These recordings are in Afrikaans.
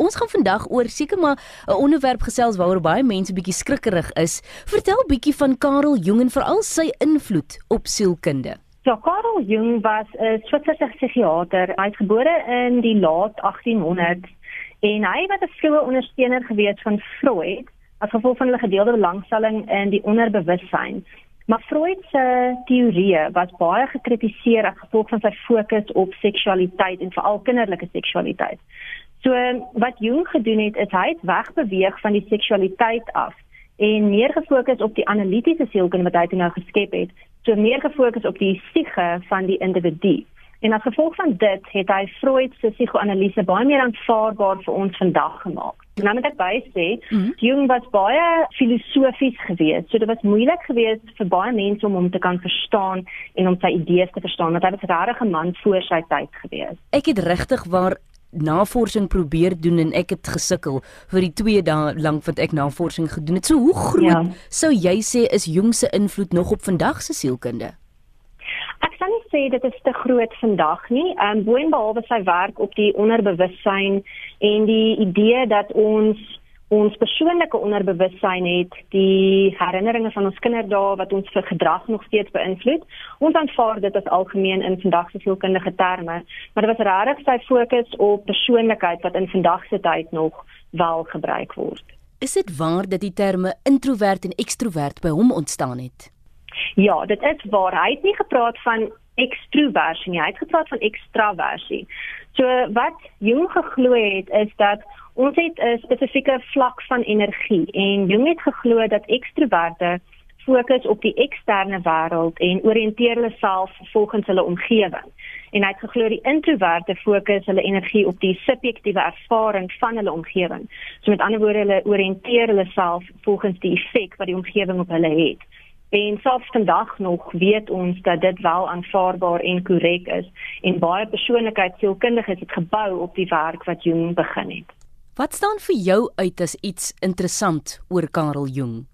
Ons gaan vandag oor seker maar 'n onderwerp gesels waaroor baie mense bietjie skrikkerig is. Vertel bietjie van Karel Jung en veral sy invloed op sielkunde. Ja, Karel Jung was 'n Switserse psigiater. Hy is gebore in die laat 1800s en hy was 'n vroue ondersteuner gewees van Freud as gevolg van hulle gedeelde belangstelling in die onderbewussyn. Maar Freud se teorieë was baie gekritiseer as gevolg van sy fokus op seksualiteit en veral kinderlike seksualiteit. So wat Jung gedoen het is hy het wegbeweeg van die seksualiteit af en meer gefokus op die analitiese sielkunde wat hy nou geskep het. So meer gefokus op die siege van die individu. En as gevolg van dit het hy Freud se psigoanalise baie meer aanvaarbaar vir ons vandag gemaak. Nou moet ek bysê, mm -hmm. Jung was baie filosofies geweest. So dit was moeilik geweest vir baie mense om hom te kan verstaan en om sy idees te verstaan want hy was 'n rare man voor sy tyd geweest. Ek het regtig waar navorsing probeer doen en ek het gesukkel vir die 2 dae lank wat ek navorsing gedoen het. So hoe groot ja. sou jy sê is Jung se invloed nog op vandag se sielkunde? Ek sal nie sê dit is te groot vandag nie. Ehm um, boonbehalwe sy werk op die onderbewussyn en die idee dat ons ons persoonlike onderbewussyn het die herinneringe van ons kinderdae wat ons vir gedrag nog steeds beïnvloed. Ons aanvaar dit as algemeen in vandag se sielkundige terme, maar dit was regtig sy fokus op persoonlikheid wat in vandag se tyd nog wel gebruik word. Is dit waar dat die terme introwert en ekstrowert by hom ontstaan het? Ja, dit is waar. Hy het nie gepraat van ekstroversie nie, hy het gepraat van ekstraversie. So wat Jung geglo het is dat Ons het 'n spesifieke vlak van energie en Jung het geglo dat ekstroverte fokus op die eksterne wêreld en oriënteer hulle self volgens hulle omgewing. En hy het geglo die introverte fokus hulle energie op die subjektiewe ervaring van hulle omgewing. So met ander woorde, hulle oriënteer hulle self volgens die effek wat die omgewing op hulle het. En selfs vandag nog weet ons dat dit wel aanvaarbaar en korrek is en baie persoonlikheidsielkundiges het gebou op die werk wat Jung begin het. Wat staan vir jou uit as iets interessant oor Karel Jung?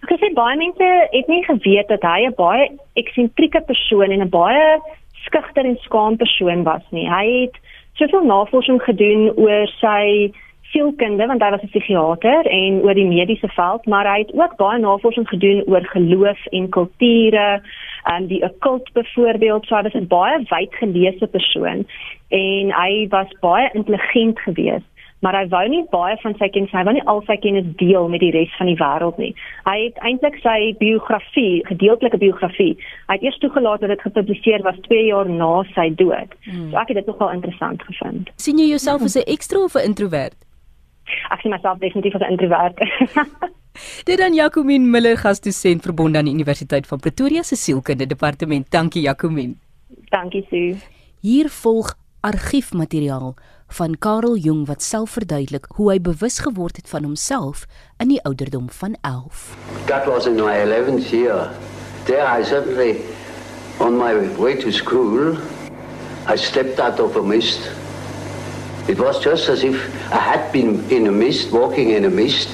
Ek sê baie mense het nie geweet dat hy 'n baie eksentrieke persoon en 'n baie skugter en skaam persoon was nie. Hy het soveel navorsing gedoen oor sy sielkunde want hy was 'n psigiater en oor die mediese veld, maar hy het ook baie navorsing gedoen oor geloof en kulture, en die occult byvoorbeeld. So hy was 'n baie wyd geleese persoon en hy was baie intelligent geweest maar hy wou nie baie van sy kennis, hy wou nie al sy kennis deel met die res van die wêreld nie. Hy het eintlik sy biografie, gedeeltelike biografie, hy het eers toegelaat dat dit gepubliseer was 2 jaar na sy dood. Hmm. So ek het dit nogal interessant gevind. sien jy jouself as 'n ekstro of 'n introvert? Ek sien myself definitief as 'n introvert. Dit dan Jacomin Miller gasdosent verbonde aan die Universiteit van Pretoria se sielkunde departement. Dankie Jacomin. Dankie Sue. Hier volg argiefmateriaal van Karel Jung wat self verduidelik hoe hy bewus geword het van homself in die ouderdom van 11. That was in my 11th year. There I suddenly on my way to school I stepped out of a mist. It was just as if I had been in a mist, walking in a mist,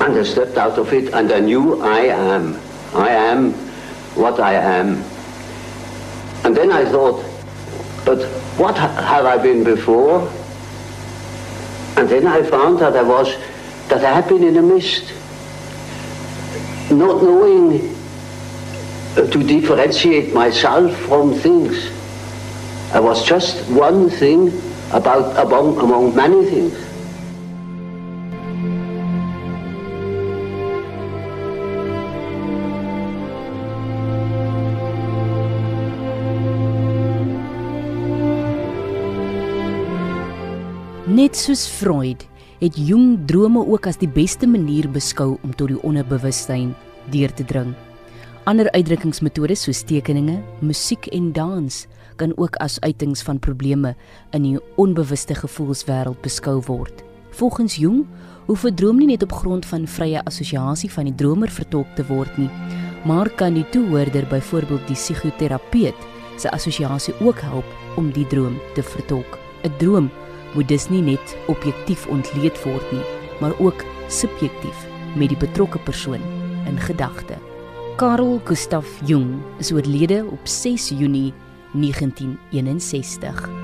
and I stepped out of it and I knew I am. I am what I am. And then I thought, but what have I been before? And then I found that I was, that I had been in a mist, not knowing uh, to differentiate myself from things. I was just one thing about among, among many things. Net soos Freud het Jung drome ook as die beste manier beskou om tot die onderbewussyn deur te dring. Ander uitdrukkingsmetodes soos tekeninge, musiek en dans kan ook as uitings van probleme in die onbewuste gevoelswêreld beskou word. Volgens Jung hoef 'n droom nie net op grond van vrye assosiasie van die dromer vertolk te word nie, maar kan die toehoorder byvoorbeeld die psigoterapeut se assosiasie ook help om die droom te vertolk. 'n Droom moet dus nie net objektief ontleed word nie, maar ook subjektief met die betrokke persoon in gedagte. Karel Gustav Jung is oorlede op 6 Junie 1961.